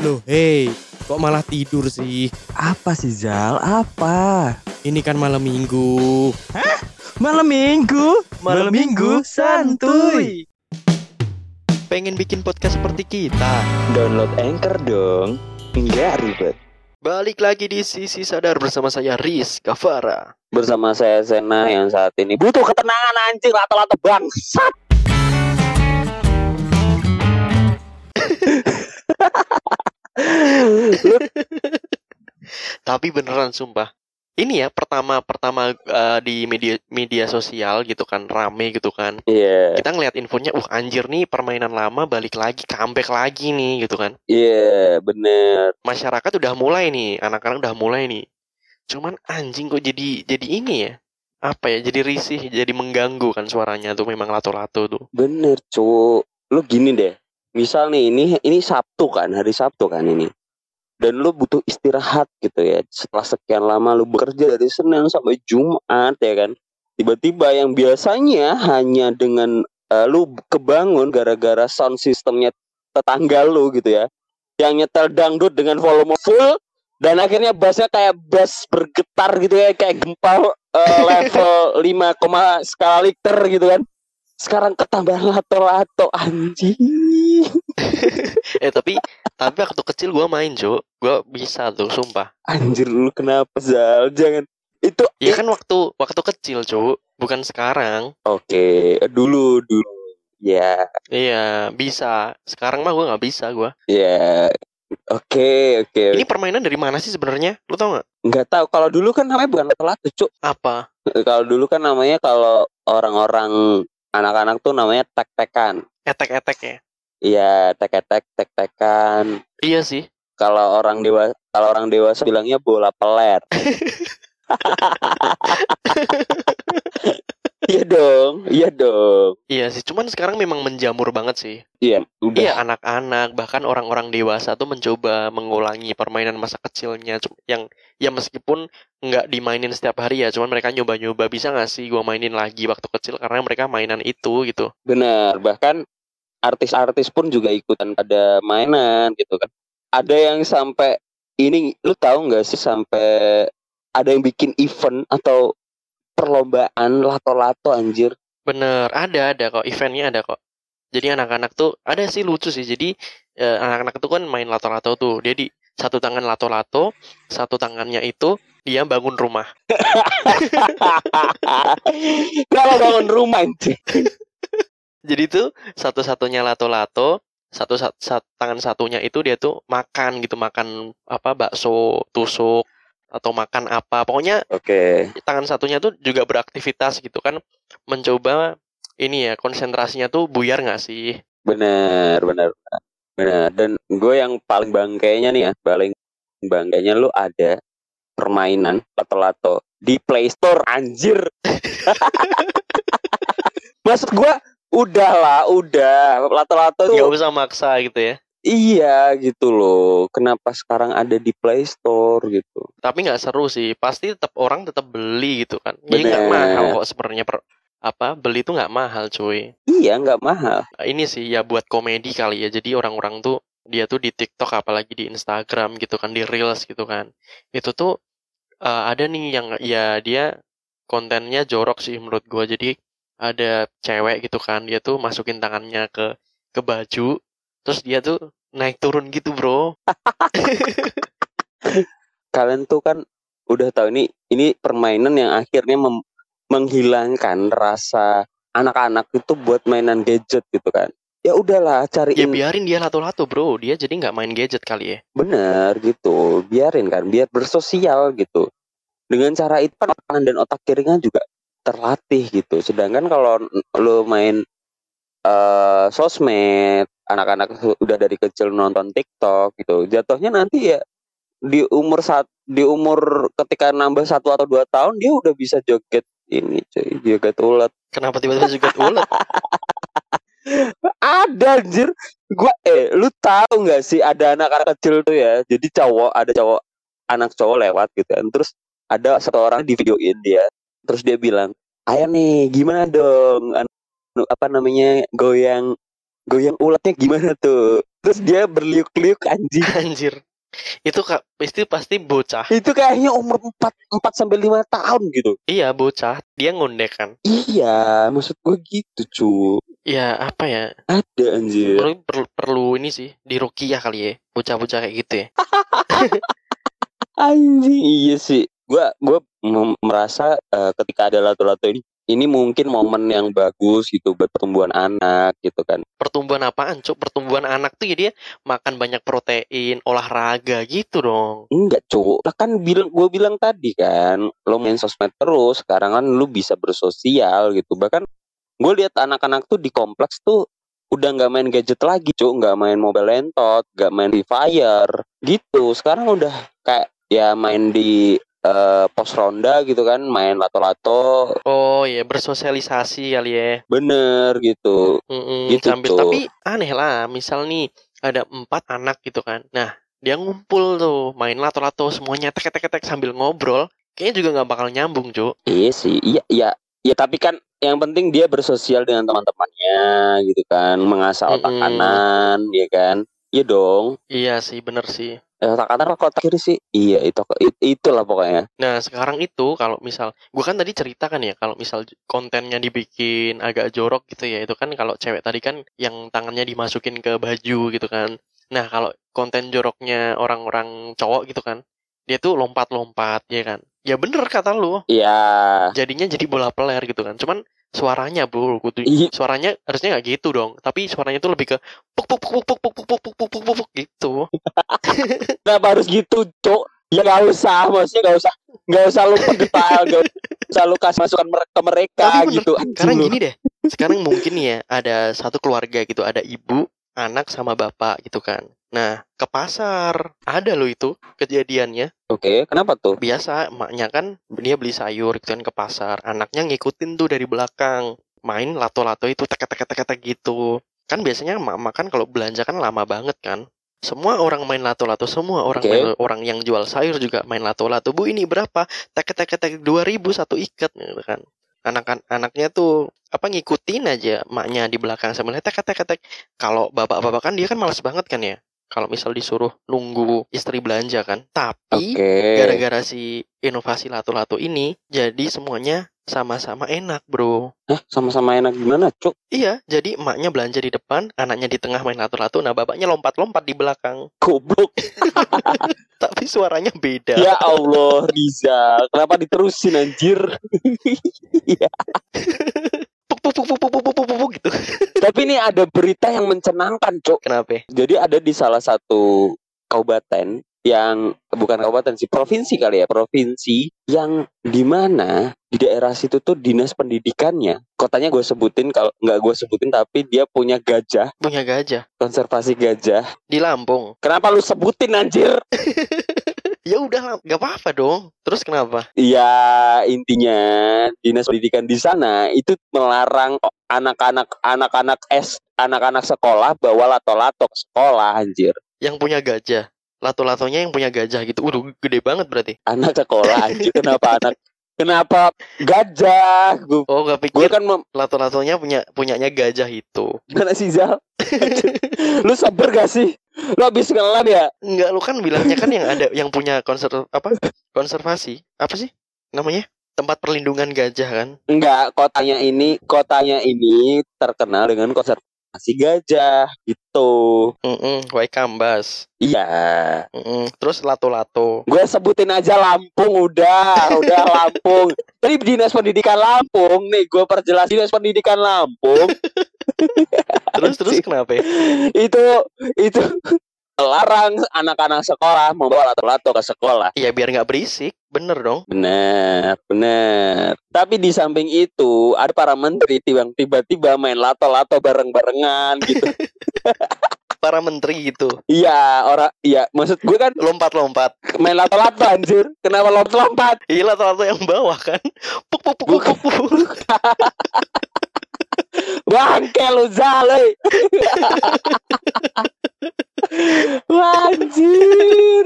Loh, hei, kok malah tidur sih? Apa sih Zal? Apa? Ini kan malam minggu. Malam minggu? Malam minggu santuy. Pengen bikin podcast seperti kita? Download Anchor dong. Enggak ribet. Balik lagi di Sisi Sadar bersama saya Riz Kavara. Bersama saya Sena yang saat ini butuh ketenangan anjing lato-lato bangsat. Tapi beneran sumpah. Ini ya pertama pertama eh, di media media sosial gitu kan rame gitu kan. Iya. Kita ngeliat infonya, uh anjir nih permainan lama balik lagi, comeback lagi nih gitu kan. Iya, bener. Masyarakat udah mulai nih, anak-anak udah mulai nih. Cuman anjing kok jadi jadi ini ya? Apa ya? Jadi risih, jadi mengganggu kan suaranya tuh memang lato-lato tuh. Bener, cu. Lu gini deh. Misal nih ini ini Sabtu kan, hari Sabtu kan ini. Dan lu butuh istirahat gitu ya. Setelah sekian lama lu bekerja dari Senin sampai Jumat ya kan. Tiba-tiba yang biasanya hanya dengan eh, lu kebangun gara-gara sound systemnya tetangga lu gitu ya. Yang nyetel dangdut dengan volume full dan akhirnya bassnya kayak bass bergetar gitu ya kayak gempa eh, level 5, skala liter gitu kan sekarang ketambahan lato-lato anjing Eh tapi tapi waktu kecil gua main, Cuk. Gua bisa tuh, sumpah. anjir lu kenapa Zal jangan itu Ya kan waktu waktu kecil, Cuk. Bukan sekarang. oke dulu dulu ya Iya, bisa. Sekarang mah gua nggak bisa gua. ya oke oke Ini permainan dari mana sih sebenarnya? Lu tau nggak? nggak tahu kalau dulu kan namanya bukan lato-lato cuk Apa? kalau dulu kan namanya kalau orang-orang anak-anak tuh namanya tek-tekan Etek-etek ya? iya tek-tek tek-tekan Iya sih. kalau orang dewasa kalau orang dewasa bilangnya bola peler iya dong iya dong Iya sih. Cuman sekarang memang menjamur banget sih. iya udah Iya, anak-anak bahkan orang-orang dewasa tuh mencoba mengulangi permainan masa kecilnya yang ya meskipun nggak dimainin setiap hari ya, cuman mereka nyoba-nyoba bisa nggak sih gua mainin lagi waktu kecil karena mereka mainan itu gitu. benar bahkan artis-artis pun juga ikutan pada mainan gitu kan ada yang sampai ini lu tahu nggak sih sampai ada yang bikin event atau perlombaan lato-lato anjir Bener, ada ada kok eventnya ada kok. Jadi anak-anak tuh ada sih lucu sih. Jadi eh, anak-anak tuh kan main lato-lato tuh. Dia di satu tangan lato-lato, satu tangannya itu dia bangun rumah. kalau bangun rumah anjir Jadi tuh satu-satunya lato-lato, satu sat, sat- tangan satunya itu dia tuh makan gitu, makan apa bakso, tusuk atau makan apa. Pokoknya oke tangan satunya tuh juga beraktivitas gitu kan, mencoba ini ya konsentrasinya tuh buyar nggak sih? benar benar benar dan gue yang paling bangkainya nih ya paling bangkainya lu ada permainan lato-lato di Play Store anjir maksud gue udah lah udah lato-lato tuh Nggak usah maksa gitu ya. Iya gitu loh kenapa sekarang ada di Play Store gitu Tapi nggak seru sih. Pasti tetap orang tetap beli gitu kan. Jadi nggak mahal kok sebenarnya per apa beli tuh nggak mahal cuy. iya nggak mahal ini sih ya buat komedi kali ya. Jadi orang-orang tuh dia tuh di TikTok apalagi di Instagram gitu kan di Reels gitu kan. Itu tuh eh, ada nih yang ya dia kontennya jorok sih menurut gua. Jadi ada cewek gitu kan dia tuh masukin tangannya ke ke baju terus dia tuh naik turun gitu bro. kalian tuh kan udah tahu ini ini permainan yang akhirnya mem- menghilangkan rasa anak-anak itu buat mainan gadget gitu kan ya udahlah Ya cariin biarin dia lato-lato bro. Dia jadi nggak main gadget kali ya. bener gitu biarin kan biar bersosial gitu dengan cara itu kan otak kanan dan otak kirinya juga terlatih gitu sedangkan kalau lo main eh sosmed anak-anak udah dari kecil nonton TikTok gitu. Jatuhnya nanti ya di umur saat di umur ketika nambah satu atau dua tahun dia udah bisa joget ini cuy joget ulet. Kenapa tiba-tiba juga ulet? ada anjir. Gua eh lu tahu nggak sih ada anak-anak kecil tuh ya? Jadi cowok ada cowok anak cowok lewat gitu kan. Terus ada satu orang di videoin dia. Terus dia bilang ayo nih gimana dong? Anu, apa namanya goyang goyang ulatnya gimana tuh terus dia berliuk-liuk anjing Anjir. Itu kak, pasti pasti bocah. itu kayaknya umur 4 4 sampai 5 tahun gitu Iya bocah. Dia ngondek kan. iya maksud gue gitu cu Ya apa ya? ada anjir Perlu, perlu, perlu ini sih di rukiah kali ya. Bocah-bocah kayak gitu ya. anjing iya sih gua gua mem- merasa eh, ketika ada lato-lato ini ini mungkin momen yang bagus gitu buat pertumbuhan anak gitu kan. Pertumbuhan apaan, Cuk? Pertumbuhan anak tuh ya dia makan banyak protein, olahraga gitu dong. enggak cowok lah kan bilang gue bilang tadi kan lo main sosmed terus sekarang kan lu bisa bersosial gitu. Bahkan gue lihat anak-anak tuh di kompleks tuh udah nggak main gadget lagi cuk. Nggak main mobile lentot nggak main free fire gitu. Sekarang udah kayak ya main di eh, pos ronda gitu kan main lato-lato Oh ya bersosialisasi kali ya. bener gitu Mm-mm, Gitu, sambil Cuk. tapi aneh lah. Misal nih ada empat anak gitu kan. Nah dia ngumpul tuh main lato-lato semuanya tek tek tek sambil ngobrol. Kayaknya juga nggak bakal nyambung, Cuk. Iya sih, iya, iya, ya tapi kan yang penting dia bersosial dengan teman-temannya gitu kan, mengasah otak Mm-mm. kanan, ya kan, iya dong. Iya sih, bener sih. Eh, otak kanan otak kiri sih? Iya itu, it- itulah pokoknya. Nah, sekarang itu kalau misal gua kan tadi cerita kan ya kalau misal kontennya dibikin agak jorok gitu ya, itu kan kalau cewek tadi kan yang tangannya dimasukin ke baju gitu kan. Nah, kalau konten joroknya orang-orang cowok gitu kan, dia tuh lompat-lompat ya kan. Ya bener kata lu, Iya, jadinya jadi bola peler gitu kan. Cuman suaranya bro, kudu Iya. suaranya harusnya nggak gitu dong. Tapi suaranya tuh lebih ke puk puk puk puk puk puk puk puk puk puk puk, puk gitu. kenapa harus gitu, cok? Ya nggak usah, maksudnya nggak usah, nggak usah lu perdetal, nggak usah lu kasih masukan ke mereka Tapi bener, gitu. Anjing Sekarang gini deh, sekarang mungkin ya ada satu keluarga gitu, ada ibu, anak sama bapak gitu kan. Nah, ke pasar ada loh itu kejadiannya. Oke, kenapa tuh? Biasa emaknya kan dia beli sayur gitu kan ke pasar, anaknya ngikutin tuh dari belakang, main lato-lato itu tek tek tek tek gitu. Kan biasanya emak-emak kan kalau belanja kan lama banget kan. Semua orang main lato-lato, semua orang Oke. main orang yang jual sayur juga main lato-lato. Bu ini berapa? Tek tek tek dua ribu satu ikat gitu kan. Anak anaknya tuh apa ngikutin aja emaknya di belakang sambil tek tek tek. Kalau bapak-bapak kan dia kan malas banget kan ya. Kalau misal disuruh nunggu istri belanja kan. Tapi Oke. gara-gara si inovasi lato-lato ini jadi semuanya sama-sama enak, Bro. Hah, sama-sama enak gimana, cok? Iya, jadi emaknya belanja di depan, anaknya di tengah main lato-lato, nah bapaknya lompat-lompat di belakang. Goblok. Tapi suaranya beda. Ya Allah, Riza. Kenapa diterusin anjir? Puk puk puk puk puk puk puk gitu. Tapi ini ada berita yang mencenangkan, Cok. Kenapa? Jadi ada di salah satu kabupaten yang bukan kabupaten sih, provinsi kali ya, provinsi yang di mana di daerah situ tuh dinas pendidikannya. Kotanya gue sebutin kalau nggak gue sebutin tapi dia punya gajah, Punya gajah konservasi gajah. di Lampung. Kenapa lu sebutin anjir? Ya udah, nggak apa-apa dong. Terus kenapa? Ya intinya dinas pendidikan di sana itu melarang anak-anak anak-anak S anak-anak sekolah bawa lato-lato ke sekolah anjir. Yang punya gajah. Lato-latonya yang punya gajah gitu. Udah gede banget berarti. Anak sekolah anjir kenapa anak kenapa gajah? Gue Oh, gak gue pikir kan mem- lato-latonya punya punyanya gajah itu. gimana sih Zal? Lu sabar gak sih? Lu habis ngelan ya? Enggak, lu kan bilangnya kan yang ada yang punya konser apa? Konservasi. Apa sih namanya? Tempat perlindungan gajah kan? Enggak, kotanya ini kotanya ini terkenal dengan konservasi gajah gitu. Mm Waikambas. Iya. Mm-mm. Terus lato-lato. Gue sebutin aja Lampung udah, udah Lampung. Jadi dinas pendidikan Lampung nih, gue perjelas dinas pendidikan Lampung Terus terus kenapa? ya? itu itu larang anak-anak sekolah membawa lato-lato ke sekolah. Iya biar nggak berisik, bener dong. Benar, benar. Tapi di samping itu ada para menteri tiba-tiba main lato-lato bareng-barengan gitu. Para menteri gitu, Iya, orang iya maksud gue kan lompat-lompat. main lato-lato anjir. Kenapa lompat-lompat? Iya lato-lato yang bawah kan? Puk puk puk puk puk. Bangke lu zale. Anjir.